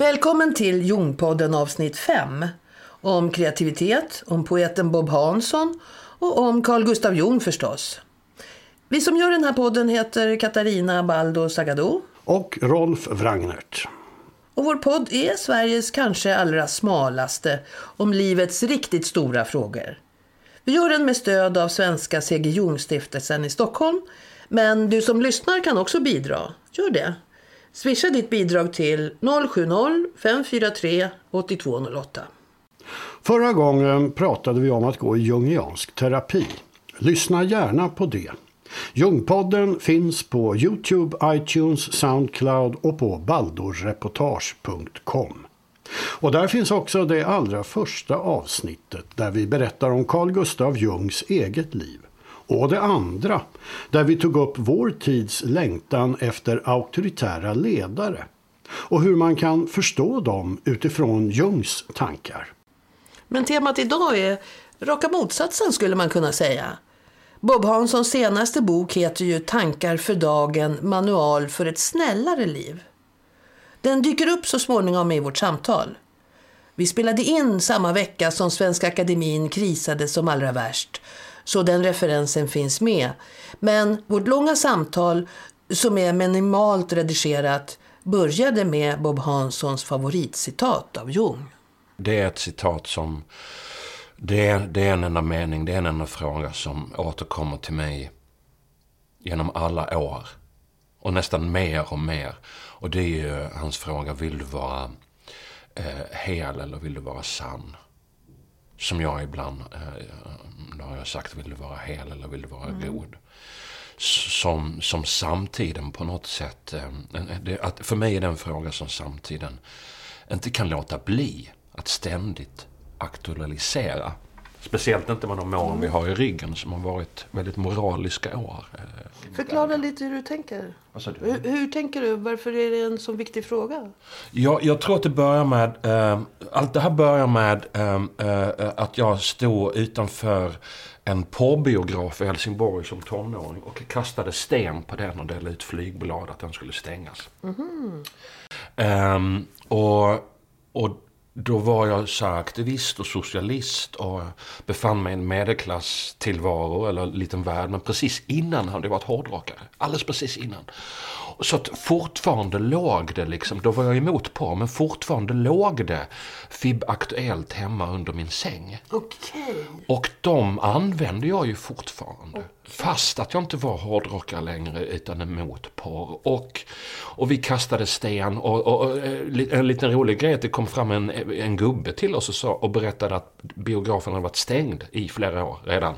Välkommen till Jungpodden avsnitt 5. Om kreativitet, om poeten Bob Hansson och om Carl Gustav Jung förstås. Vi som gör den här podden heter Katarina Baldo Sagado. Och Rolf Wrangnert. Och vår podd är Sveriges kanske allra smalaste om livets riktigt stora frågor. Vi gör den med stöd av Svenska C.G. Jung-stiftelsen i Stockholm. Men du som lyssnar kan också bidra. Gör det. Swisha ditt bidrag till 070-543 8208. Förra gången pratade vi om att gå i jungiansk terapi. Lyssna gärna på det. Jungpodden finns på Youtube, iTunes, Soundcloud och på baldorreportage.com. Och där finns också det allra första avsnittet där vi berättar om Carl Gustav Jungs eget liv. Och det andra, där vi tog upp vår tids längtan efter auktoritära ledare och hur man kan förstå dem utifrån Jungs tankar. Men temat idag är raka motsatsen skulle man kunna säga. Bob Hanssons senaste bok heter ju Tankar för dagen, manual för ett snällare liv. Den dyker upp så småningom i vårt samtal. Vi spelade in samma vecka som Svenska Akademin krisade som allra värst, så den referensen finns med. Men vårt långa samtal, som är minimalt redigerat, började med Bob Hanssons favoritcitat av Jung. Det är ett citat som det är, det är en enda mening, det är en enda fråga som återkommer till mig genom alla år. Och nästan mer och mer. Och det är ju hans fråga, vill du vara eh, hel eller vill du vara sann? Som jag ibland, eh, då har jag sagt, vill du vara hel eller vill du vara mm. god? Som, som samtiden på något sätt, eh, att för mig är det en fråga som samtiden inte kan låta bli att ständigt aktualisera. Speciellt inte med de åren vi har i ryggen som har varit väldigt moraliska år. Förklara lite hur du tänker. Du? Hur, hur, tänker du? Varför är det en så viktig fråga? Jag, jag tror att det börjar med... Eh, allt det här börjar med eh, eh, att jag stod utanför en porrbiograf i Helsingborg som tonåring och kastade sten på den och delade ut flygblad att den skulle stängas. Mm -hmm. och, och då var jag så aktivist och socialist och befann mig i en medelklass-tillvaro eller en liten värld. Men precis innan hade jag varit hårdrockare. Alldeles precis innan. Så att fortfarande låg det liksom, då var jag emot på, men fortfarande låg det FIB Aktuellt hemma under min säng. Okay. Och de använde jag ju fortfarande. Okay. Fast att jag inte var hårdrockare längre utan emot porr. Och, och vi kastade sten och, och, och, eh, en liten rolig grej att det kom fram en, en gubbe till oss och, sa, och berättade att biografen hade varit stängd i flera år redan.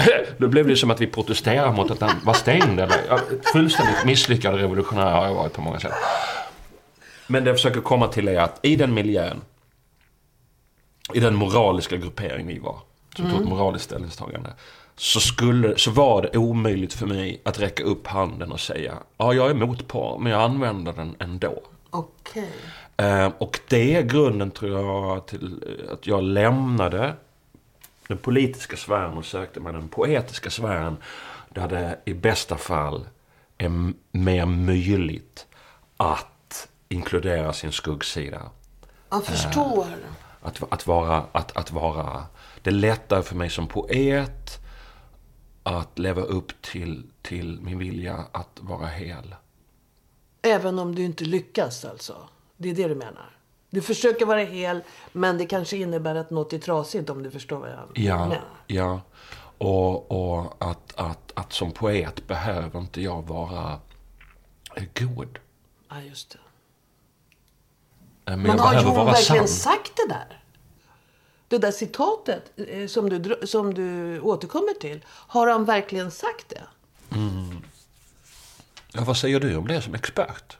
Då blev det som att vi protesterade mot att den var stängd. Eller, fullständigt misslyckad revolutionär har jag varit på många sätt. Men det jag försöker komma till är att i den miljön, i den moraliska gruppering vi var, som mm. tog ett moraliskt ställningstagande, så, skulle, så var det omöjligt för mig att räcka upp handen och säga ja, jag är emot porr, men jag använder den ändå. Okej. Okay. Eh, och det är grunden, tror jag, till att jag lämnade den politiska sfären och sökte mig den poetiska sfären. Där det i bästa fall är mer möjligt att inkludera sin skuggsida. Jag förstår. Eh, att, att, vara, att, att vara... Det är lättare för mig som poet att leva upp till, till min vilja att vara hel. Även om du inte lyckas alltså? Det är det du menar? Du försöker vara hel, men det kanske innebär att något är trasigt om du förstår vad jag ja, menar. Ja, och, och att, att, att som poet behöver inte jag vara god. Ja, just det. Men, men har Jon verkligen sann. sagt det där? Det där citatet eh, som du, som du återkommer till. Har han verkligen sagt det? Mm. Ja, vad säger du om det som expert?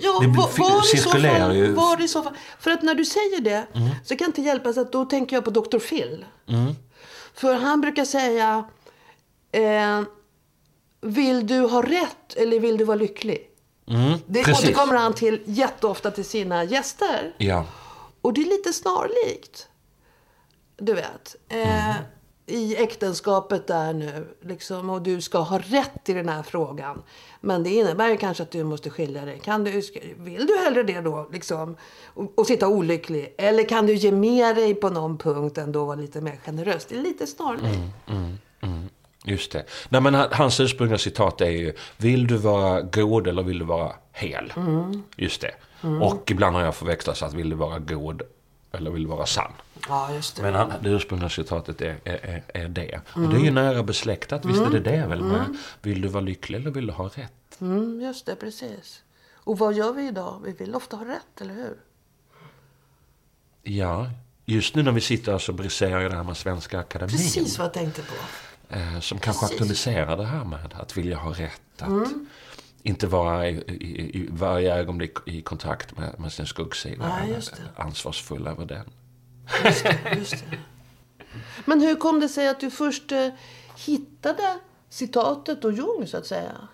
Ja, det var, var, i så fall, var i så fall. För att när du säger det mm. så kan det inte hjälpas att då tänker jag på Dr. Phil. Mm. För han brukar säga eh, Vill du ha rätt eller vill du vara lycklig? Mm, det precis. återkommer han till jätteofta till sina gäster. Ja. Och det är lite snarlikt. Du vet. Eh, i äktenskapet där nu. Liksom, och du ska ha rätt i den här frågan. Men det innebär ju kanske att du måste skilja dig. Kan du, vill du hellre det då? Liksom, och, och sitta olycklig? Eller kan du ge med dig på någon punkt ändå och vara lite mer generös? Det är lite snarligt. Mm, mm, mm. Just det. Nej, men hans ursprungliga citat är ju Vill du vara god eller vill du vara hel? Mm. Just det. Och ibland har jag förväxlat så att vill du vara god eller vill vara sann? Ja, det. Men han, det ursprungliga citatet är, är, är det. Och det är ju nära besläktat. Visst är det det väl med Vill du vara lycklig eller vill du ha rätt? Mm, just det, precis. Och vad gör vi idag? Vi vill ofta ha rätt, eller hur? Ja, just nu när vi sitter så briserar ju det här med Svenska Akademin. Precis vad jag tänkte på. Eh, som kanske Precis. aktualiserar det här med att vilja ha rätt. Att inte vara i, i, i varje ögonblick i kontakt med, med sin skuggsida. Det. ansvarsfull över den. Just det, just det. Men hur kom det sig att du först eh, hittade citatet och Jung, så att säga?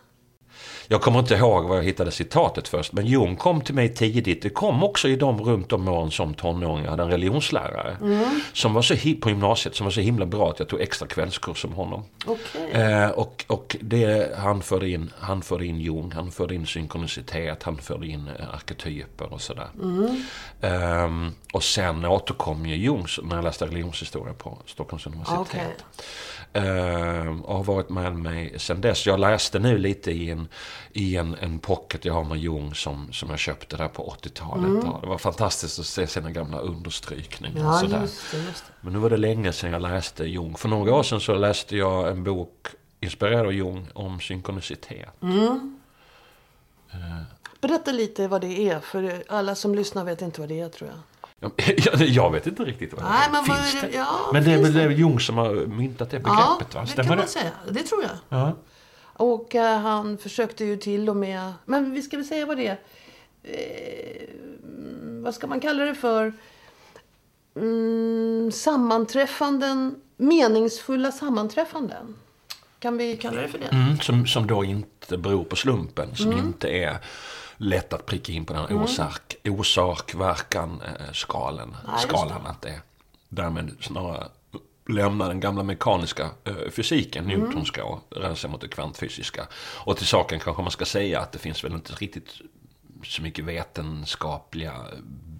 Jag kommer inte ihåg var jag hittade citatet först, men Jung kom till mig tidigt. Det kom också i de runt om åren som tonåring. Jag hade en religionslärare som var så på gymnasiet som var så himla bra att jag tog extra kvällskurs om honom. Okej. Eh, och och det, han, förde in, han förde in Jung, han förde in synkronicitet, han förde in eh, arketyper och sådär. Ehm, och sen återkom ju Jung när jag läste religionshistoria på Stockholms universitet. Okej. Ehm, och har varit med mig sen dess. Jag läste nu lite i en, i en, en pocket jag har med Jung som, som jag köpte där på 80-talet. Ja, Det var fantastiskt att se sina gamla understrykningar. Ja, sådär. just det, just det. Men nu var det länge sedan jag läste Jung. För några år sedan så läste jag en bok inspirerad av Jung om synkronicitet. Berätta lite vad det är, för alla som lyssnar vet inte vad det är, tror jag. Jag, vet inte riktigt vad det Nej, men vad Finns är det? Ja, men det är väl det? Jung som har myntat det begreppet? ja, va? det kan man säga. Det tror jag. Ja. Och eh, han försökte ju till och med... Men vi ska väl säga vad det är. Eh, vad ska man kalla det för? Mm, sammanträffanden. Meningsfulla sammanträffanden. Kan vi kalla det för det? Mm, som, som då inte beror på slumpen. Som Mm. inte är lätt att pricka in på den här orsak, orsak verkan eh, skalen, Nej, skalan. Att det därmed snarare lämna den gamla mekaniska eh, fysiken, Mm. Newtonska, och röra sig mot det kvantfysiska. Och till saken kanske man ska säga att det finns väl inte riktigt så mycket vetenskapliga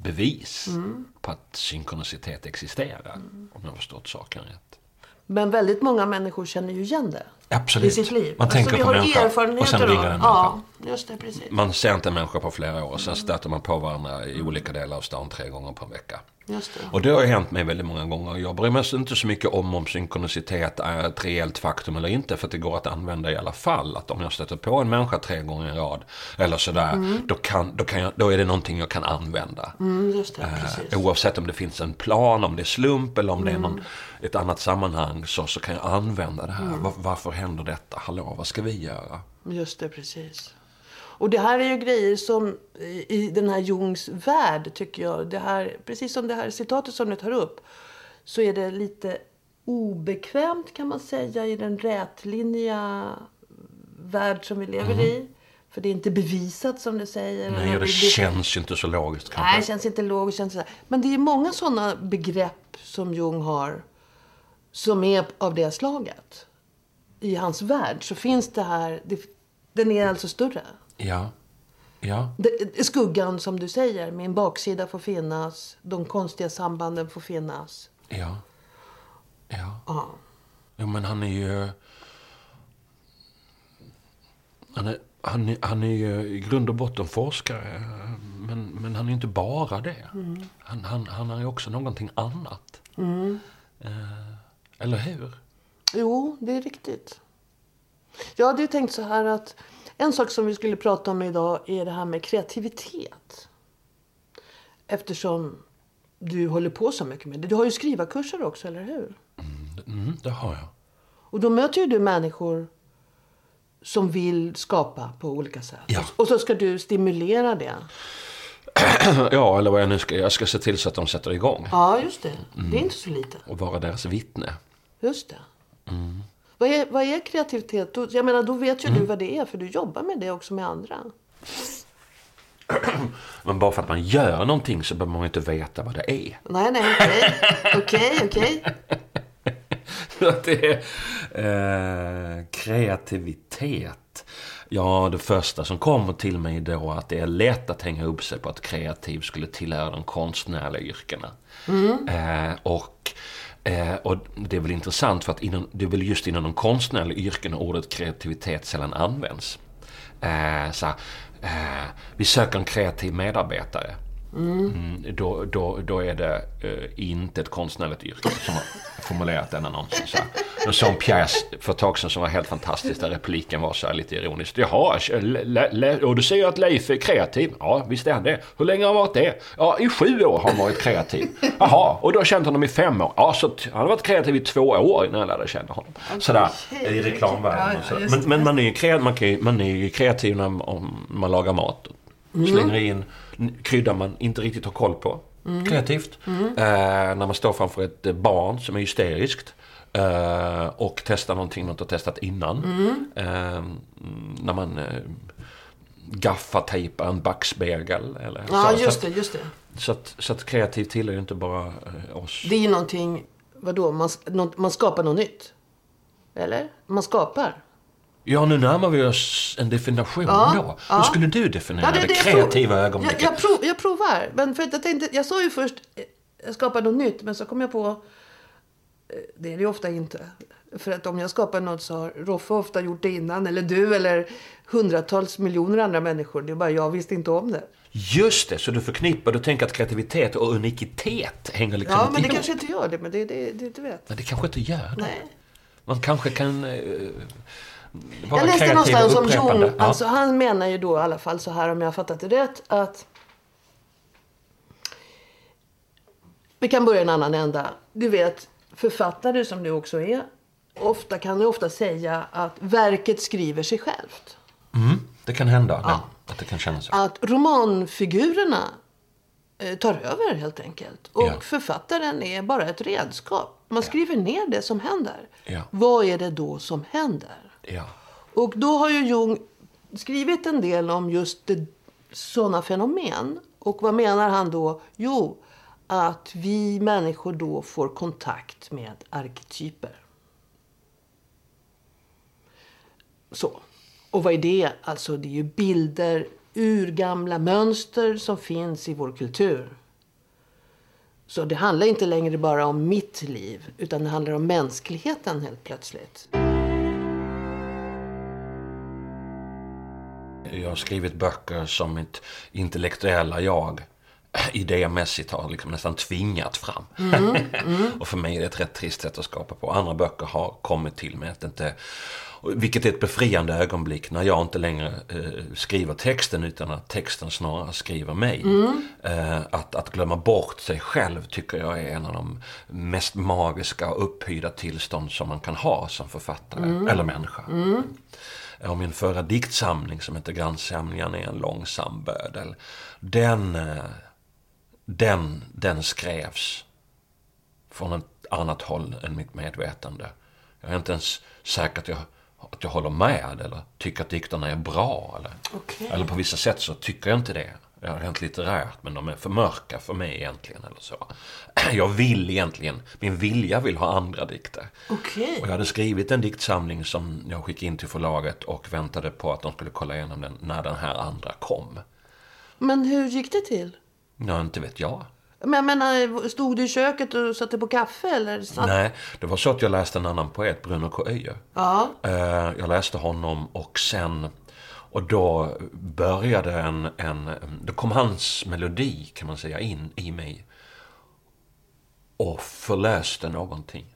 bevis Mm. på att synkronicitet existerar. Om jag har förstått saken rätt. Men väldigt många människor känner ju igen det. Absolut. I sitt liv. Man tänker vi på har människan erfarenheter och sen ringer en Ja, just det. Precis. Man ser inte en människa på flera år, sen stöter man på varandra i olika delar av stan tre gånger per vecka. Just det. Och det har hänt mig väldigt många gånger. Jag bryr mig inte så mycket om om synkronicitet är ett reellt faktum eller inte, för att det går att använda i alla fall. Att om jag stöter på en människa tre gånger i rad, eller sådär, då, kan, då, kan jag, då är det någonting jag kan använda. Mm, just det, Eh, oavsett om det finns en plan, om det är slump eller om det är någon, ett annat sammanhang, så, så kan jag använda det här. Var, varför händer detta? Hallå, vad ska vi göra? Just det, precis. Och det här är ju grejer som i den här Jungs värld, tycker jag. Det här, precis som det här citatet som du tar upp. Så är det lite obekvämt kan man säga i den rätlinjiga värld som vi lever i. För det är inte bevisat som du säger. Mm. Nej, och det känns ju inte så logiskt kanske. Nej, det känns inte logiskt. Känns så. Men det är många sådana begrepp som Jung har som är av det slaget. I hans värld så finns det här, det, den är alltså större. Ja. Ja. Det, skuggan som du säger, min baksida får finnas, de konstiga sambanden får finnas. Ja. Ja. Ja. Jo, men han är ju... Han är, han, är, han är ju i grund och botten forskare. Men, men han är ju inte bara det. Han, han, han är ju också någonting annat. Eh, eller hur? Jo, det är riktigt. Jag hade ju tänkt så här att en sak som vi skulle prata om idag är det här med kreativitet. Eftersom du håller på så mycket med det. Du har ju skrivarkurser också, eller hur? Mm, det har jag. Och då möter ju du människor som vill skapa på olika sätt. Ja. Och så ska du stimulera det. Ja, eller vad jag nu ska Jag ska se till så att de sätter igång. Ja, just det. Det är inte så lite. Och vara deras vittne. Just det. Vad, är, vad är kreativitet? Jag menar, då vet ju du vad det är, för du jobbar med det också med andra. Men bara för att man gör någonting så behöver man inte veta vad det är. Nej, nej, okej. Okej, okej. det är eh, kreativitet. Ja, det första som kommer till mig då att det är lätt att hänga upp sig på att kreativ skulle tillhöra de konstnärliga yrkena. Eh, och, eh, och det är väl intressant för att inom, det är väl just inom de konstnärliga yrkena ordet kreativitet sällan används. Eh, så eh, vi söker en kreativ medarbetare. Mm, då, då, då är det eh, inte ett konstnärligt yrke som har formulerat den annonsen. Så här. Jag såg en pjäs för ett tag sedan som var helt fantastisk där repliken var så här lite ironiskt. Jaha, le, le, och du säger att Leif är kreativ? Ja, visst är han det. Hur länge har han varit det? Ja, i sju år har han varit kreativ. Jaha, och du har känt honom i fem år? Ja, så han har varit kreativ i två år innan jag lärde känna honom. Sådär, i reklamvärlden och sådär. Men, men man är ju kreativ, man, kan man är ju kreativ när man, om man lagar mat. Slänger in kryddor man inte riktigt har koll på. Kreativt. Eh, när man står framför ett eh, barn som är hysteriskt. Eh, och testar någonting man inte har testat innan. Eh, mm, när man eh, gaffatejpar en backspegel. Eller Ja, så. just så, det, just det. att, så, att, så att kreativt tillhör ju inte bara eh, oss. Det är ju någonting, vadå, man, man skapar något nytt. Eller? Man skapar. Ja, nu närmar vi oss en definition Ja, då. ja. Hur skulle du definiera Ja, det, jag kreativa prov- ögonblicket? Jag, jag, prov, jag provar. Men för att jag, tänkte, jag sa ju först, eh, jag skapar något nytt. Men så kom jag på, eh, det är det ju ofta inte. För att om jag skapar något så har Roffe ofta gjort det innan. Eller du eller hundratals miljoner andra människor. Det är bara jag visste inte om det. Just det, så du förknippar, du tänker att kreativitet och unikitet hänger liksom Ja, inte men det ihop. kanske inte gör det. Men det, det, det du vet. Nej, det kanske inte gör det. Nej. Man kanske kan eh, Jag läste någonstans om. Jung. Ja. Alltså, han menar ju då i alla fall så här om jag har fattat det rätt. Att vi kan börja i en annan ända. Du vet, författare som du också är. Ofta kan du ofta säga att verket skriver sig självt. Mm, det kan hända ja. att det kan kännas så. Att romanfigurerna eh, tar över helt enkelt. Och Ja. författaren är bara ett redskap. Man skriver ner det som händer. Ja. Vad är det då som händer? Ja. Och då har ju Jung skrivit en del om just det, sådana fenomen. Och vad menar han då? Jo, att vi människor då får kontakt med arketyper. Så. Och vad är det? Alltså det är ju bilder, ur gamla mönster som finns i vår kultur. Så det handlar inte längre bara om mitt liv, utan det handlar om mänskligheten helt plötsligt. Jag har skrivit böcker som mitt intellektuella jag idémässigt har liksom nästan tvingat fram. och för mig är det ett rätt trist sätt att skapa på. Andra böcker har kommit till mig att inte vilket är ett befriande ögonblick när jag inte längre eh, skriver texten utan att texten snarare skriver mig. Eh, att, att glömma bort sig själv tycker jag är en av de mest magiska och upphöjda tillstånd som man kan ha som författare eller människa. Och min förra diktsamling som heter Grannsämjan är en långsam bödel. Den, eh, den, den skrevs från ett annat håll än mitt medvetande. Jag är inte ens säker att jag, att jag håller med eller tycker att dikterna är bra. Eller, Okej. eller på vissa sätt så tycker jag inte det. Jag har rent litterärt, men de är för mörka för mig egentligen. Eller så. Jag vill egentligen, min vilja vill ha andra dikter. Okej. Och jag hade skrivit en diktsamling som jag skickade in till förlaget och väntade på att de skulle kolla igenom den när den här andra kom. Men hur gick det till? Ja, inte vet jag. Men jag menar, stod du i köket och satte på kaffe eller? Satt... Nej, det var så att jag läste en annan poet, Bruno K. Öijer. Ja. Eh, Jag läste honom och sen... Och då började en, en... Då kom hans melodi, kan man säga, in i mig. Och förlöste någonting.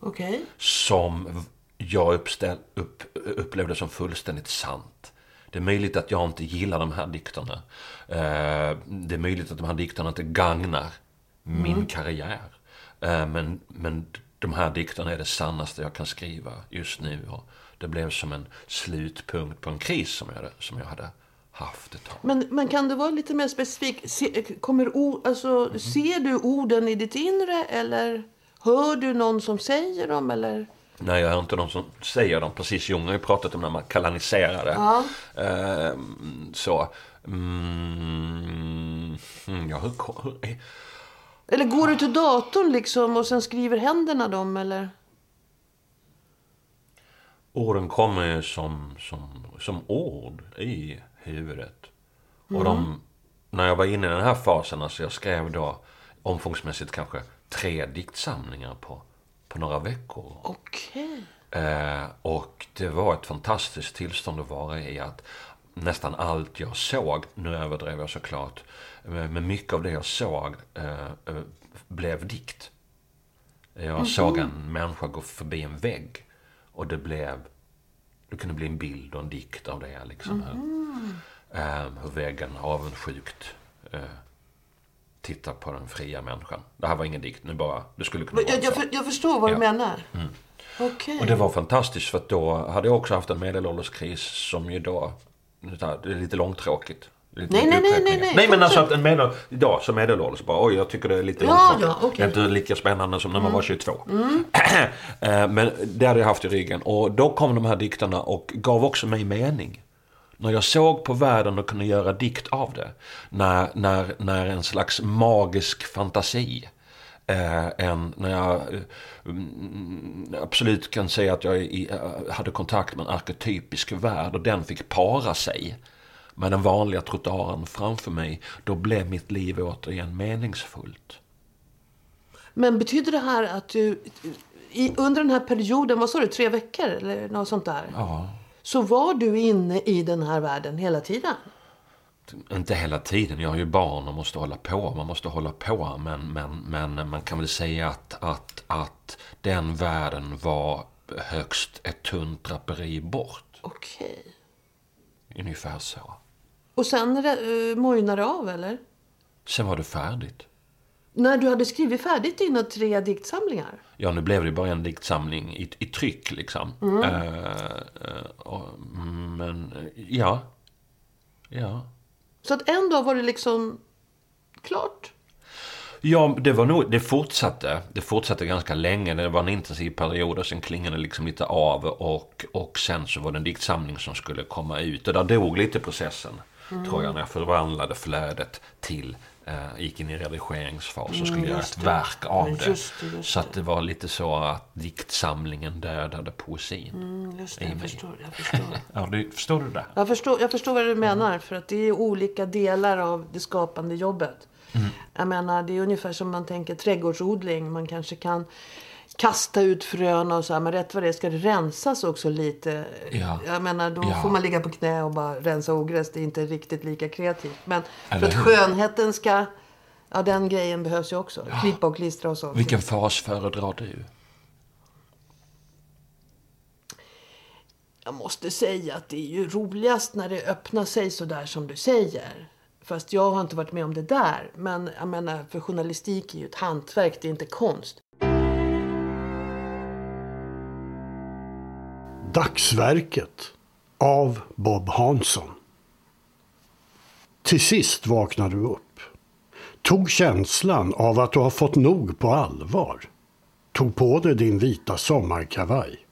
Okej. som jag uppställ, upp, upplevde som fullständigt sant. Det är möjligt att jag inte gillar de här dikterna. Eh, Det är möjligt att de här dikterna inte gagnar min karriär. Eh, Men, men de här dikterna är det sannaste jag kan skriva just nu. Och det blev som en slutpunkt på en kris som jag som jag hade haft ett tag. Men, men kan du vara lite mer specifik? Se, kommer ord, alltså, Ser du orden i ditt inre eller hör du någon som säger dem? Eller? Nej, jag hör inte de som säger dem. Precis, Jung har ju pratat om när man kanaliserar det. Ja. Ehm, så. Mm, mm, ja, hur, hur, eller går du till datorn liksom och sen skriver händerna dem? Eller? Orden kommer ju som, som, som ord i huvudet. Och de, när jag var inne i den här fasen, alltså jag skrev då omfångsmässigt kanske tre diktsamlingar på, på några veckor. Okej. Eh, och det var ett fantastiskt tillstånd att vara i. att Nästan allt jag såg, nu överdrev jag såklart, men mycket av det jag såg eh, eh, blev dikt. Jag såg en människa gå förbi en vägg och det blev, det kunde bli en bild och en dikt av det. Liksom, hur, eh, hur väggen avundsjukt eh, tittar på den fria människan. Det här var ingen dikt, nu bara, det skulle kunna Jag, vara jag, för, jag förstår vad Ja. du menar. Okej. Och det var fantastiskt för att då hade jag också haft en medelålderskris som ju då, det är lite långtråkigt. Lite Nej, nej, nej, nej, nej. Nej men alltså att en medel, idag som medelålders bara oj jag tycker det är lite Ja, ja, okej. Det är inte lika spännande som när man var 22. Eh, men det hade jag haft i ryggen. Och då kom de här dikterna och gav också mig mening. När jag såg på världen och kunde göra dikt av det. När, när, när en slags magisk fantasi. Eh, en, när jag eh, mm, absolut kan säga att jag i, eh, hade kontakt med en arketypisk värld och den fick para sig med den vanliga trottoaren framför mig. Då blev mitt liv återigen meningsfullt. Men betyder det här att du i, under den här perioden, vad sa du, tre veckor eller något sånt där? Ja. Så var du inne i den här världen hela tiden? Inte hela tiden. Jag har ju barn och måste hålla på. Man måste hålla på. Men, men, men man kan väl säga att, att, att den världen var högst ett tunt draperi bort. Okej. Ungefär så. Och sen uh, mojnade det av eller? Sen var det färdigt. När du hade skrivit färdigt dina tre diktsamlingar? Ja, nu blev det bara en diktsamling i, i tryck liksom. Eh, eh, och, men, eh, ja. Ja. Så att en dag var det liksom klart? Ja, det var nog, det fortsatte. Det fortsatte ganska länge. Det var en intensiv period och sen klingade det liksom lite av. Och, och sen så var det en diktsamling som skulle komma ut. Och där dog lite processen. Tror jag, när jag förvandlade flödet till, eh, gick in i redigeringsfas och skulle göra just ett det. verk av Ja, det. just det, just Så att det var lite så att diktsamlingen dödade poesin. Mm, just det, jag förstår, jag förstår. Ja, du, förstår du det? Jag förstår, jag förstår vad du menar. För att det är olika delar av det skapande jobbet. Mm. Jag menar, det är ungefär som man tänker trädgårdsodling. Man kanske kan kasta ut fröna och så här. Men rätt vad det ska det rensas också lite. Ja. Jag menar, då Ja. får man ligga på knä och bara rensa ogräs. Det är inte riktigt lika kreativt. Men för Eller att hur? skönheten ska... Ja, den grejen behövs ju också. Klippa och klistra och så. Vilken fas föredrar du? Jag måste säga att det är ju roligast när det öppnar sig så där som du säger. Fast jag har inte varit med om det där. Men jag menar, för journalistik är ju ett hantverk, det är inte konst. Dagsverket av Bob Hansson. Till sist vaknade du upp. Tog känslan av att du har fått nog på allvar. Tog på dig din vita sommarkavaj.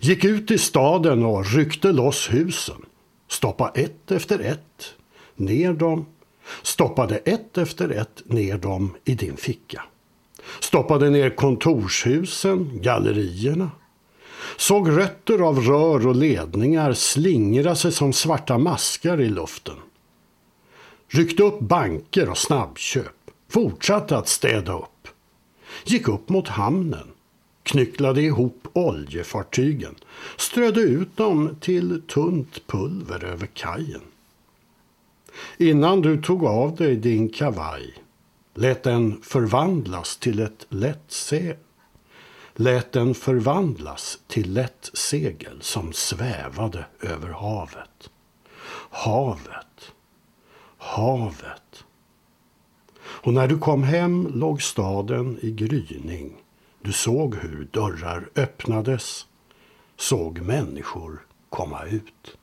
Gick ut i staden och ryckte loss husen. Stoppa ett efter ett ner dem. Stoppade ett efter ett ner dem i din ficka. Stoppade ner kontorshusen, gallerierna, såg rötter av rör och ledningar slingra sig som svarta maskar i luften. Ryckte upp banker och snabbköp, fortsatte att städa upp. Gick upp mot hamnen, knycklade ihop oljefartygen, strödde ut dem till tunt pulver över kajen. Innan du tog av dig din kavaj lät den förvandlas till ett lätt säl lät den förvandlas till lätt segel som svävade över havet. Havet, havet. Och när du kom hem låg staden i gryning. Du såg hur dörrar öppnades, såg människor komma ut.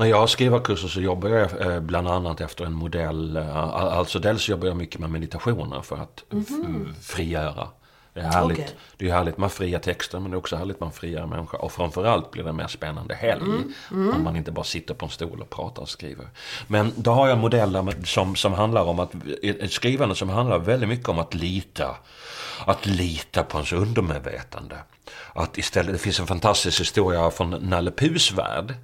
När jag har skrivarkurser så jobbar jag eh, bland annat efter en modell. eh, Alltså dels jobbar jag mycket med meditationer för att f- frigöra Det är härligt. Okej. Det är härligt med fria texter men det är också härligt med en friare människa. Och framförallt blir det mer spännande helg. Mm, Om man inte bara sitter på en stol och pratar och skriver. Men då har jag en modell där med- som, som handlar om att, ett skrivande som handlar väldigt mycket om att lita. Att lita på ens undermedvetande. Att istället, det finns en fantastisk historia från Nalle Puhs värld.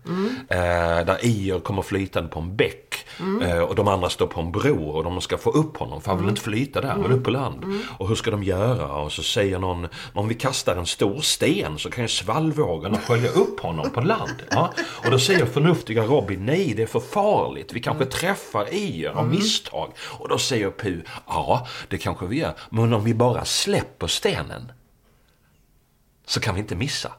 Eh, där Ior kommer flytande på en bäck. Eh, och de andra står på en bro och de ska få upp honom. För han vill inte flyta där, men upp på land. Och hur ska de göra? Och så säger någon, om vi kastar en stor sten så kan ju svallvågorna skölja upp honom på land. Ja? Och då säger förnuftiga Robin, nej det är för farligt. Vi kanske träffar Ior av misstag. Och då säger Puh, ja det kanske vi gör. Men om vi bara släpper stenen så kan vi inte missa.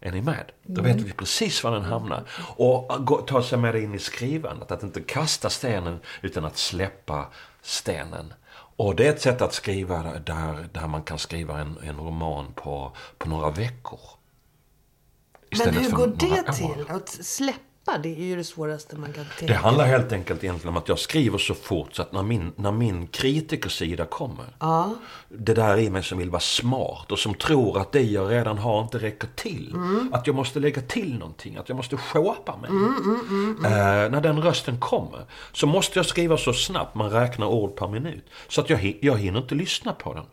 Är ni med? Då vet vi precis var den hamnar. Och ta sig med det in i skrivandet. Att inte kasta stenen utan att släppa stenen. Och det är ett sätt att skriva där, där man kan skriva en, en roman på, på några veckor. Men hur går det år. till? Att släppa, det är ju det svåraste man kan tänka. Det handlar helt enkelt egentligen om att jag skriver så fort så att när min, när min kritikersida kommer. Ja. Det där i mig som vill vara smart och som tror att det jag redan har inte räcker till. Mm. Att jag måste lägga till någonting, att jag måste shoppa mig. Mm, Eh, när den rösten kommer så måste jag skriva så snabbt, man räknar ord per minut. Så att jag, jag hinner inte lyssna på den.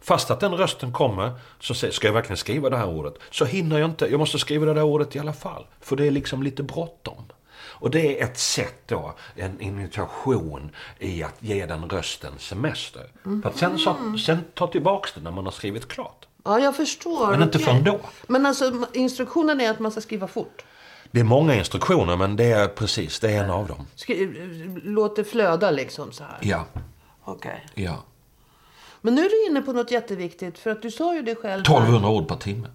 Fast att den rösten kommer, så säger ska jag verkligen skriva det här ordet? Så hinner jag inte, jag måste skriva det där ordet i alla fall. För det är liksom lite bråttom. Och det är ett sätt då, en imitation i att ge den rösten semester. För att sen, så, sen ta tillbaks det när man har skrivit klart. Ja, jag förstår. Men inte förrän då. Men alltså, instruktionen är att man ska skriva fort. Det är många instruktioner men det är precis, det är en av dem. Skri- låt det flöda liksom så här. Ja, Okej. ja. Men nu är du inne på något jätteviktigt. För att du sa ju det själv. här. 1200 ord per timme.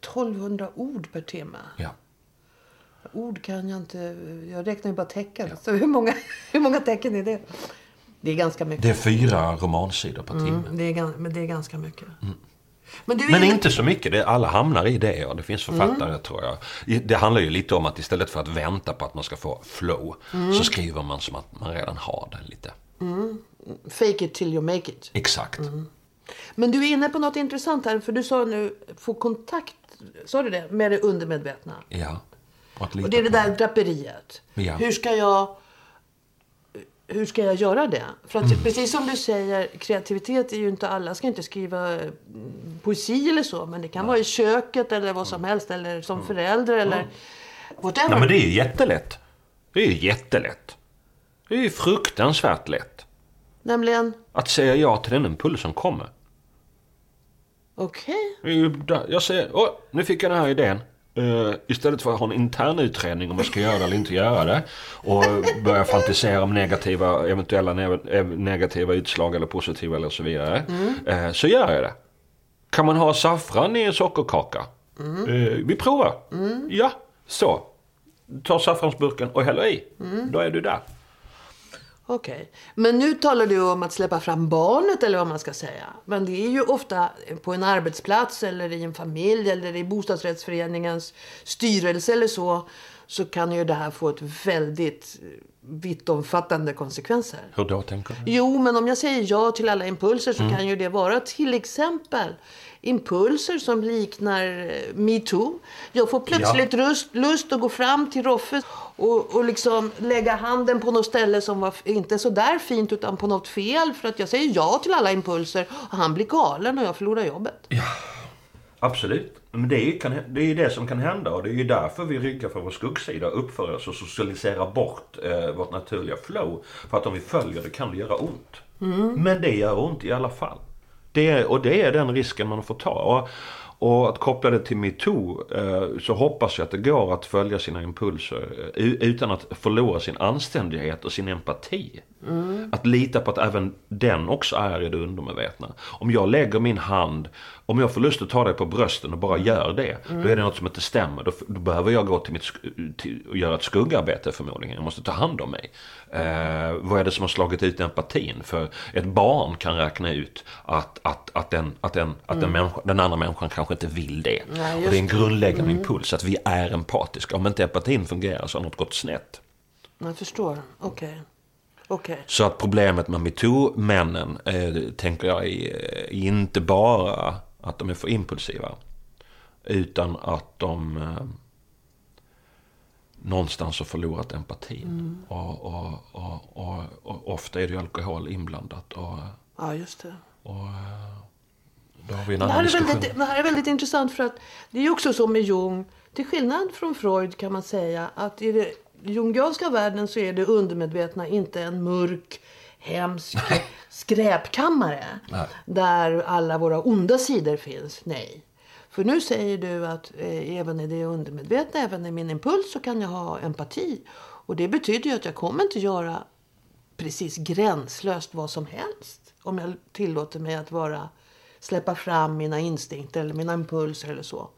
1200 ord per timme. Ja. Ord kan jag inte. Jag räknar ju bara tecken. Så hur många, hur många tecken är det? Det är ganska mycket. Det är fyra romansidor per timme. Mm, det, är, men det är ganska mycket. Men är Men inne- inte så mycket. Det, alla hamnar i det. Och det finns författare tror jag. Det handlar ju lite om att istället för att vänta på att man ska få flow. Så skriver man som att man redan har den lite. Fake it till you make it. Exakt. Men du är inne på något intressant här. För du sa nu få kontakt. Sa du det? Med det undermedvetna. Ja. Och, det är det där draperiet. Ja. Hur ska jag... Hur ska jag göra det? För att Mm. precis som du säger, kreativitet är ju inte alla ska inte skriva mm, poesi eller så. Men det kan vara i köket eller vad som helst. Eller som förälder eller whatever. Mm. Nej men det är ju jättelätt. Det är ju jättelätt. Det är ju fruktansvärt lätt. Nämligen, Att säga ja till den impuls som kommer. okej. Där- Jag säger, åh, nu fick jag den här idén. Eh, istället för att ha en intern utredning om jag ska göra det eller inte göra det. Och börja fantisera om negativa, eventuella ne- eh, negativa utslag eller positiva eller så vidare. eh, så gör jag det. Kan man ha saffran i en sockerkaka? Eh, vi provar. Ja, så. Ta saffransburken och häller i. Då är du där. Okej. Men nu talar du om att släppa fram barnet eller vad man ska säga. Men det är ju ofta på en arbetsplats eller i en familj eller i bostadsrättsföreningens styrelse eller så. Så kan ju det här få ett väldigt eh, vittomfattande konsekvenser. Hur då tänker du? Jo, men om jag säger ja till alla impulser så kan ju det vara till exempel impulser som liknar eh, metoo. Jag får plötsligt lust, lust att gå fram till Roffe och, och liksom lägga handen på något ställe som var inte så där fint utan på något fel för att jag säger ja till alla impulser och han blir galen och jag förlorar jobbet. Absolut. Men det är, ju, kan, det är ju det som kan hända och det är ju därför vi ryggar för vår skuggsida, uppför oss och socialiserar bort eh, vårt naturliga flow. För att om vi följer det kan det göra ont. Men det gör ont i alla fall. Det och det är den risken man får ta. Och, och att koppla det till metoo eh, så hoppas jag att det går att följa sina impulser eh, utan att förlora sin anständighet och sin empati. Att lita på att även den också är i det undermedvetna. Om jag lägger min hand, om jag får lust att ta dig på brösten och bara gör det. Då är det något som inte stämmer. Då, då behöver jag gå till mitt, till, och göra ett skuggarbete förmodligen. Jag måste ta hand om mig. Eh, vad är det som har slagit ut empatin? För ett barn kan räkna ut att, att, att, den, att, den, att den, människa, den andra människan kanske inte vill det. Nej, och det är en grundläggande impuls att vi är empatiska. Om inte empatin fungerar så har något gått snett. Jag förstår. Okej. Okej. Så att problemet med metoo-männen eh, tänker jag är inte bara att de är för impulsiva. Utan att de eh, någonstans har förlorat empatin. Och, och, och, och, och ofta är det ju alkohol inblandat. Och, Ja, just det. och eh, då har vi en Det annan diskussion. väldigt, det här är väldigt intressant för att det är också så med Jung, till skillnad från Freud kan man säga att i den jungianska världen så är det undermedvetna inte en mörk, hemsk skräpkammare Nej. där alla våra onda sidor finns. Nej. För nu säger du att eh, även i det undermedvetna, även i min impuls så kan jag ha empati. Och det betyder ju att jag kommer inte göra precis gränslöst vad som helst. Om jag tillåter mig att vara, släppa fram mina instinkter eller mina impulser eller så.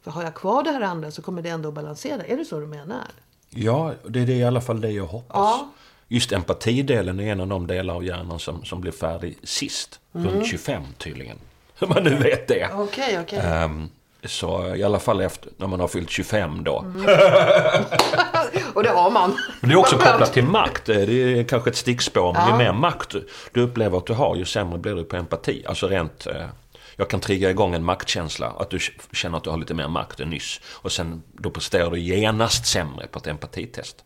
För har jag kvar det här andra så kommer det ändå att balansera. Är det så du menar? Ja, det är i alla fall det jag hoppas. Ja. Just empatidelen är en av de delar av hjärnan som, som blir färdig sist. Mm. Runt 25 tydligen. Hur man nu vet det. Okej, okej. Ehm, så i alla fall efter, när man har fyllt 25 då. Mm. Och det har man. Men det är också kopplat till makt. Det är kanske ett stickspår. Men Ja. ju mer makt du- du upplever att du har, ju sämre blir du på empati. Alltså rent... Eh, jag kan trigga igång en maktkänsla. Att du känner att du har lite mer makt än nyss. Och sen då presterar du genast sämre på ett empatitest.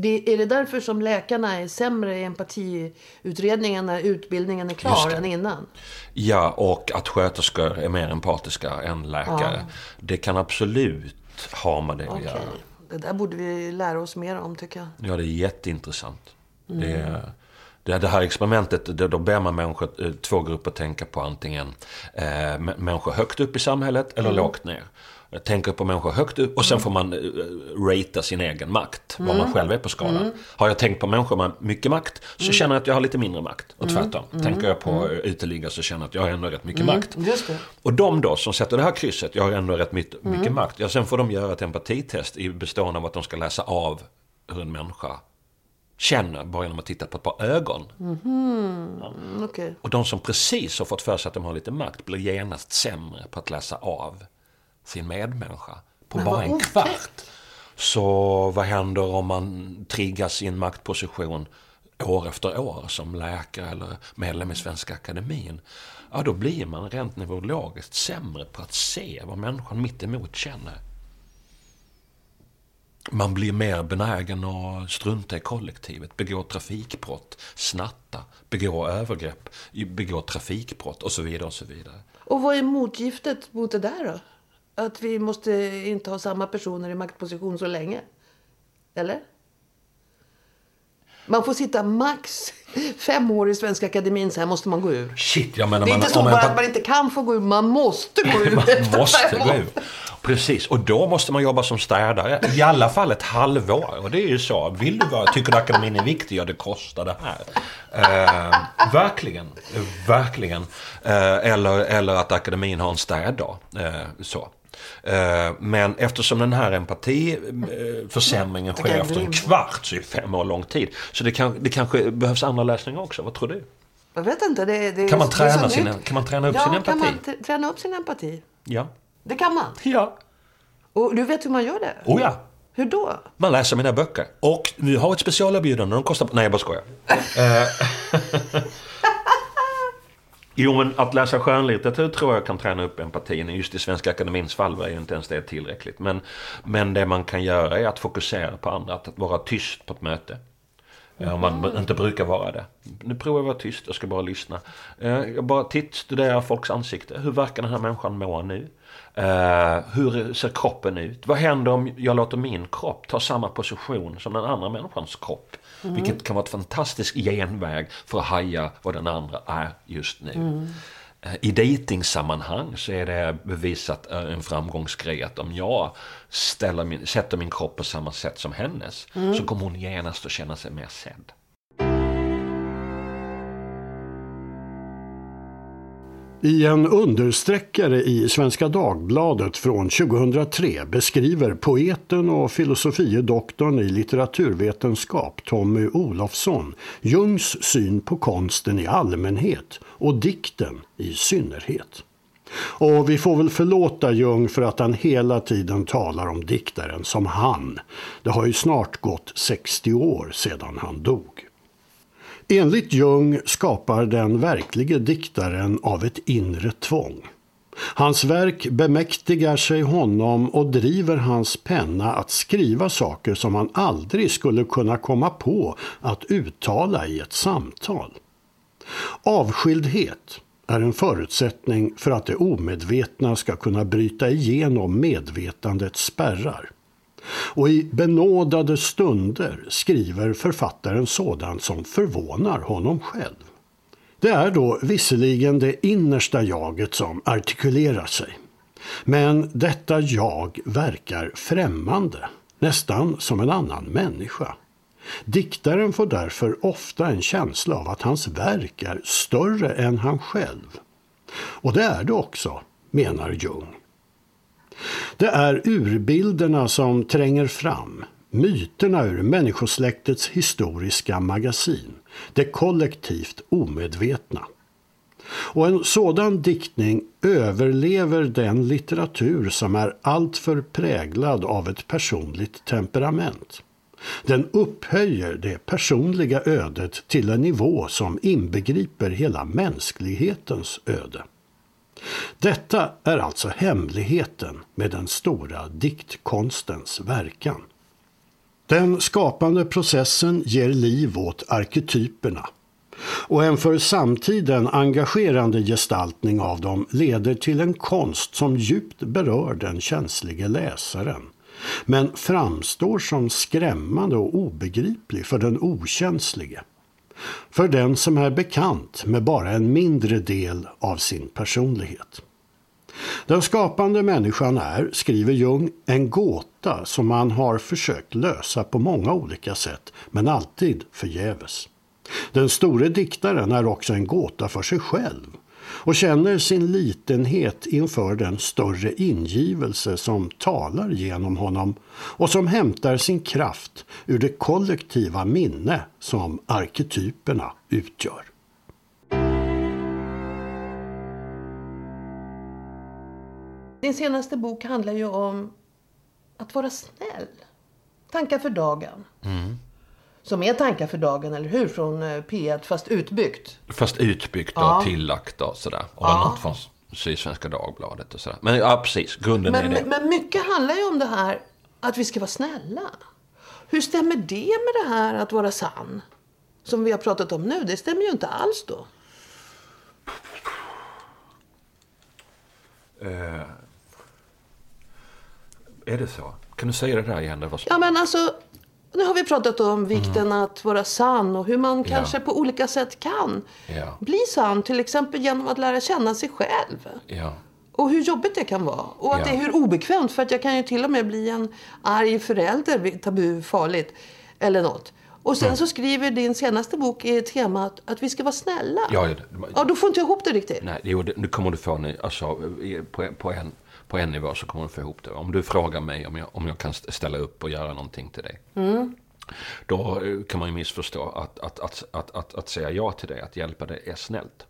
Det, är det därför som läkarna är sämre i empatiutredningen när utbildningen är klar det. än innan? Ja, och att sköterskor är mer empatiska än läkare. Det kan absolut ha med det att göra. Det där borde vi lära oss mer om tycker jag. Ja, det är jätteintressant. Det, är- det, det här experimentet, då, då ber man människor, eh, två grupper tänka på antingen eh, människor högt upp i samhället eller lågt ner. Tänker på människor högt och sen får man uh, ratea sin egen makt. Var man själv är på skalan. Har jag tänkt på människor med mycket makt så känner jag att jag har lite mindre makt. Och tvärtom. Tänker jag på mm. uteliggare så känner jag att jag har ändå rätt mycket makt. Just det. Och de då som sätter det här krysset, jag har ändå rätt mycket, mycket makt. Ja, sen får de göra ett empatitest i bestående av att de ska läsa av hur en människa känner bara genom att titta på ett par ögon. Mm, okej. Och de som precis har fått för sig att de har lite makt blir genast sämre på att läsa av sin medmänniska på Men bara en otäckt. kvart. Så vad händer om man triggas i en maktposition år efter år som läkare eller medlem i Svenska Akademin? Ja, då blir man rent neurologiskt sämre på att se vad människan mitt emot känner. Man blir mer benägen att strunta i kollektivet, begå trafikbrott, snatta, begå övergrepp, begå trafikbrott och så vidare och så vidare. Och vad är motgiftet mot det där då? Att vi måste inte ha samma personer i maktposition så länge? Eller? Man får sitta max fem år i Svenska Akademin, sen måste man gå ur. Shit, jag menar... Det är man, inte så bara att man inte kan få gå ur, man måste gå ur Man måste gå ur. Precis, och då måste man jobba som städare. I alla fall ett halvår. Och det är ju så. Vill du vara, tycker du akademin är viktig? Ja, det kostar det här. Eh, verkligen. Verkligen. Eh, eller, eller att akademin har en städdag. Eh, så. Eh, men eftersom den här empatiförsämringen sker är efter en kvart så är fem år lång tid. Så det, kan, det kanske behövs andra lösningar också. Vad tror du? Jag vet inte. Det, det, Kan man det träna sin- kan man träna upp ja, sin kan empati? man t- träna upp sin empati? Ja. Det kan man. Ja. Och du vet hur man gör det? Oh ja. Hur då? Man läser mina böcker. Och vi har ett specialerbjudande. De kostar... Nej, jag bara skojar. Jo, men att läsa skönlitteratur tror jag kan träna upp empatin. Just i Svenska Akademins fall var ju inte ens det tillräckligt. Men, men det man kan göra är att fokusera på andra. Att vara tyst på ett möte. Ja, Om man inte brukar vara det. Nu provar jag att vara tyst, jag ska bara lyssna. Eh, Jag bara titt, studerar folks ansikte. Hur verkar den här människan må nu? Eh, hur ser kroppen ut? Vad händer om jag låter min kropp ta samma position som den andra människans kropp? Vilket kan vara ett fantastisk genväg för att haja vad den andra är just nu. Eh, I dejtingsammanhang så är det bevisat eh, en framgångsgrej att om jag ställer min, sätter min kropp på samma sätt som hennes så kommer hon genast att känna sig mer sedd. I en understreckare i Svenska Dagbladet från 2003 beskriver poeten och filosofie doktorn i litteraturvetenskap Tommy Olofsson Jungs syn på konsten i allmänhet och dikten i synnerhet. Och vi får väl förlåta Jung för att han hela tiden talar om diktaren som han. Det har ju snart gått 60 år sedan han dog. Enligt Jung skapar den verklige diktaren av ett inre tvång. Hans verk bemäktigar sig honom och driver hans penna att skriva saker som han aldrig skulle kunna komma på att uttala i ett samtal. Avskildhet är en förutsättning för att det omedvetna ska kunna bryta igenom medvetandets spärrar. Och i benådade stunder skriver författaren sådant som förvånar honom själv. Det är då visserligen det innersta jaget som artikulerar sig. Men detta jag verkar främmande, nästan som en annan människa. Diktaren får därför ofta en känsla av att hans verk är större än han själv. Och det är det också, menar Jung. Det är urbilderna som tränger fram, myterna ur människosläktets historiska magasin, det kollektivt omedvetna. Och en sådan diktning överlever den litteratur som är alltför präglad av ett personligt temperament. Den upphöjer det personliga ödet till en nivå som inbegriper hela mänsklighetens öde. Detta är alltså hemligheten med den stora diktkonstens verkan. Den skapande processen ger liv åt arketyperna och en för samtiden engagerande gestaltning av dem leder till en konst som djupt berör den känslige läsaren men framstår som skrämmande och obegriplig för den okänslige. För den som är bekant med bara en mindre del av sin personlighet. Den skapande människan är, skriver Jung, en gåta som man har försökt lösa på många olika sätt, men alltid förgäves. Den store diktaren är också en gåta för sig själv och känner sin litenhet inför den större ingivelse som talar genom honom och som hämtar sin kraft ur det kollektiva minne som arketyperna utgör. Din senaste bok handlar ju om att vara snäll. Tankar för dagen. Mm. Som är tankar för dagen, eller hur? Från eh, P1, fast utbyggt. Fast utbyggt och Ja. tillagt och sådär. Och Ja. något från Sydsvenska Dagbladet och sådär. Men ja, precis. Grunden är Men, det. men mycket handlar ju om det här att vi ska vara snälla. Hur stämmer det med det här att vara sann? Som vi har pratat om nu. Det stämmer ju inte alls då. Eh, är det så? Kan du säga det där igen? Det var. Ja, men alltså, nu har vi pratat om vikten att vara sann och hur man kanske på olika sätt kan Ja. bli sann. Till exempel genom att lära känna sig själv. Ja. Och hur jobbigt det kan vara. Och att Ja. det är hur obekvämt. För att jag kan ju till och med bli en arg förälder. Tabu, farligt. Eller något. Och sen Mm. så skriver din senaste bok i temat att vi ska vara snälla. Ja, det- ja, då får inte jag ihop det riktigt. Nej, det, nu kommer du få en, alltså, i- på, på, en, på en nivå så kommer du få ihop det. Om du frågar mig om jag, om jag kan ställa upp och göra någonting till dig. Då eh, kan man ju missförstå att, att, att, att, att, att säga ja till det, att hjälpa dig är snällt.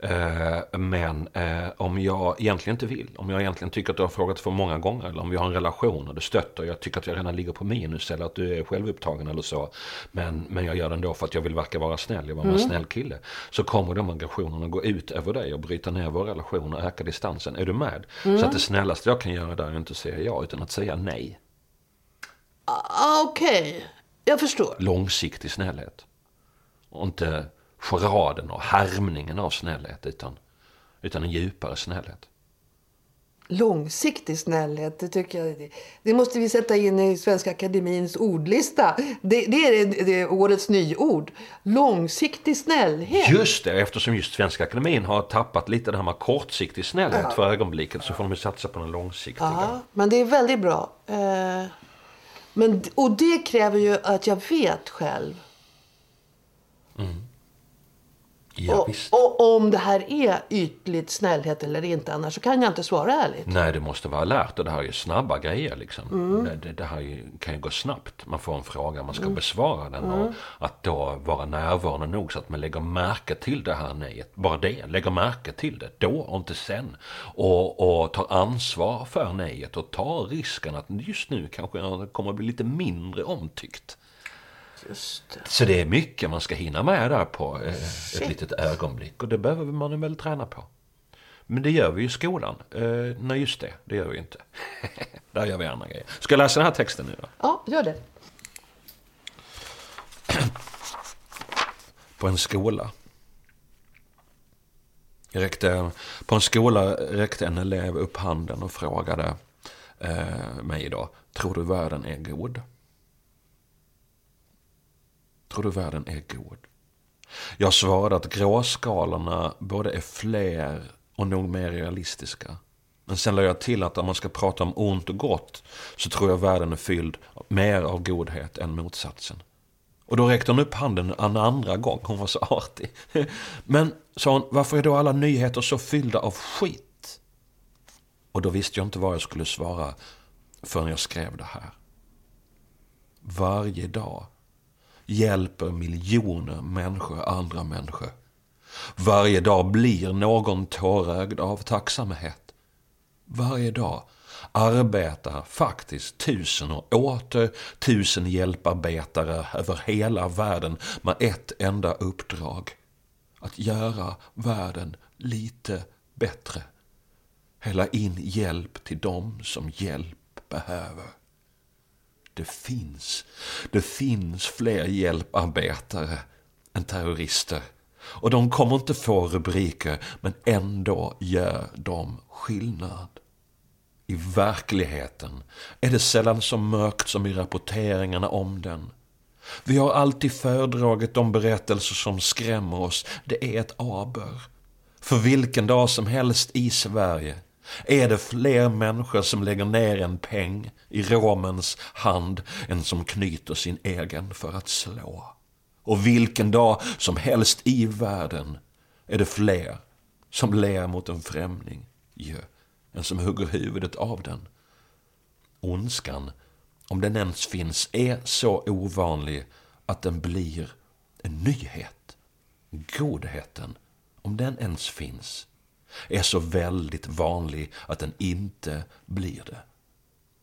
Eh, Men eh, om jag egentligen inte vill, om jag egentligen tycker att du har frågat för många gånger eller om vi har en relation och du stötter och jag tycker att jag redan ligger på minus eller att du är självupptagen eller så. Men, men jag gör det ändå för att jag vill verka vara snäll, jag vill vara en snäll kille. Så kommer de aggressionerna gå ut över dig och bryta ner vår relation och öka distansen. Är du med? Så att det snällaste jag kan göra där är inte att säga ja utan att säga nej. Ah, Okej, jag förstår. Långsiktig snällhet. Och inte charaden och härmningen av snällhet utan, utan en djupare snällhet. Långsiktig snällhet, det tycker jag. Det, måste vi sätta in i Svenska Akademins ordlista. Det, det är det, det är årets nyord. Långsiktig snällhet. Just det, eftersom just Svenska Akademin har tappat lite det här med kortsiktig snällhet för ögonblicket så får de ju satsa på den långsiktiga. Ja, men det är väldigt bra. Eh, men, och det kräver ju att jag vet själv. Ja, och, och om det här är ytligt snällhet eller inte. Annars så kan jag inte svara ärligt. Nej, det måste vara lärt och det här är ju snabba grejer liksom. Mm. Det, det, här ju, kan ju gå snabbt. Man får en fråga, man ska Mm. besvara den och att då vara närvarande nog så att man lägger märke till det här nejet. Bara det, lägger märke till det då och inte sen. Och, och tar ansvar för nejet och tar risken att just nu kanske jag kommer att bli lite mindre omtyckt. Det. Så det är mycket man ska hinna med där på eh, ett litet ögonblick. Och det behöver man väl träna på. Men det gör vi i skolan. Eh, nej, just det. Det gör vi inte. där gör vi andra grejer. Ska jag läsa den här texten nu då? Ja, gör det. På en skola. Räckte, på en skola räckte en elev upp handen och frågade eh, mig då. Tror du världen är god? Tror du världen är god? Jag svarade att gråskalorna både är fler och nog mer realistiska. Men sen lade jag till att om man ska prata om ont och gott så tror jag världen är fylld mer av godhet än motsatsen. Och då räckte hon upp handen en andra gång. Hon var så artig. Men, sa hon, varför är då alla nyheter så fyllda av skit? Och då visste jag inte vad jag skulle svara förrän jag skrev det här. Varje dag hjälper miljoner människor andra människor. Varje dag blir någon tårögd av tacksamhet. Varje dag arbetar faktiskt tusen och åter tusen hjälparbetare över hela världen med ett enda uppdrag. Att göra världen lite bättre. Hälla in hjälp till dem som hjälp behöver. Det finns, det finns fler hjälparbetare än terrorister. Och de kommer inte få rubriker, men ändå gör de skillnad. I verkligheten är det sällan så mörkt som i rapporteringarna om den. Vi har alltid föredragit de berättelser som skrämmer oss. Det är ett aber. För vilken dag som helst i Sverige är det fler människor som lägger ner en peng i romens hand än som knyter sin egen för att slå. Och vilken dag som helst i världen är det fler som ler mot en främling ju, än som hugger huvudet av den. Ondskan, om den ens finns, är så ovanlig att den blir en nyhet. Godheten, om den ens finns, är så väldigt vanlig att den inte blir det.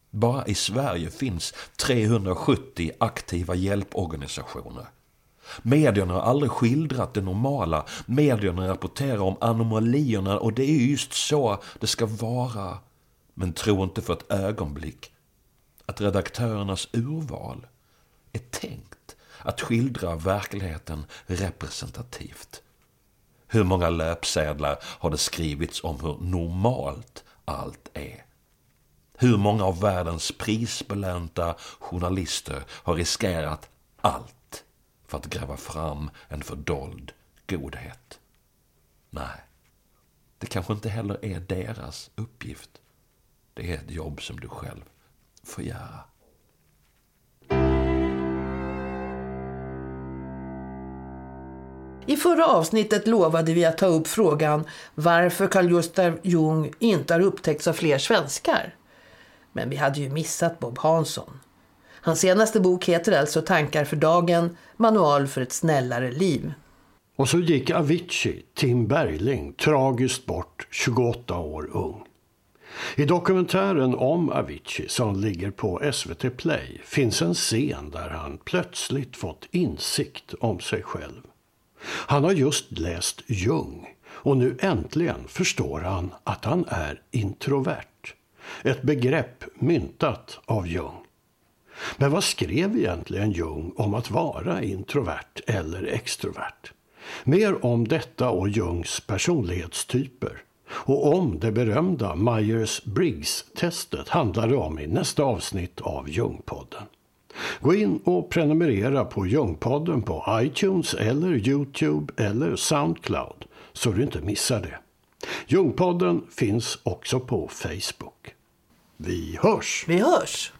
Bara i Sverige finns 370 aktiva hjälporganisationer. Medierna har aldrig skildrat det normala. Medierna rapporterar om anomalierna och det är just så det ska vara. Men tro inte för ett ögonblick att redaktörernas urval är tänkt att skildra verkligheten representativt. Hur många löpsedlar har det skrivits om hur normalt allt är? Hur många av världens prisbelönta journalister har riskerat allt för att gräva fram en fördold godhet? Nej, det kanske inte heller är deras uppgift. Det är ett jobb som du själv får göra. I förra avsnittet lovade vi att ta upp frågan varför Carl Gustav Jung inte har upptäckts av fler svenskar. Men vi hade ju missat Bob Hansson. Hans senaste bok heter alltså Tankar för dagen, manual för ett snällare liv. Och så gick Avicii, Tim Bergling, tragiskt bort 28 år ung. I dokumentären om Avicii som ligger på SVT Play finns en scen där han plötsligt fått insikt om sig själv. Han har just läst Jung och nu äntligen förstår han att han är introvert. Ett begrepp myntat av Jung. Men vad skrev egentligen Jung om att vara introvert eller extrovert? Mer om detta och Jungs personlighetstyper och om det berömda Myers-Briggs-testet handlar det om i nästa avsnitt av Jungpodden. Gå in och prenumerera på Ljungpodden på iTunes eller Youtube eller Soundcloud så du inte missar det. Ljungpodden finns också på Facebook. Vi hörs! Vi hörs!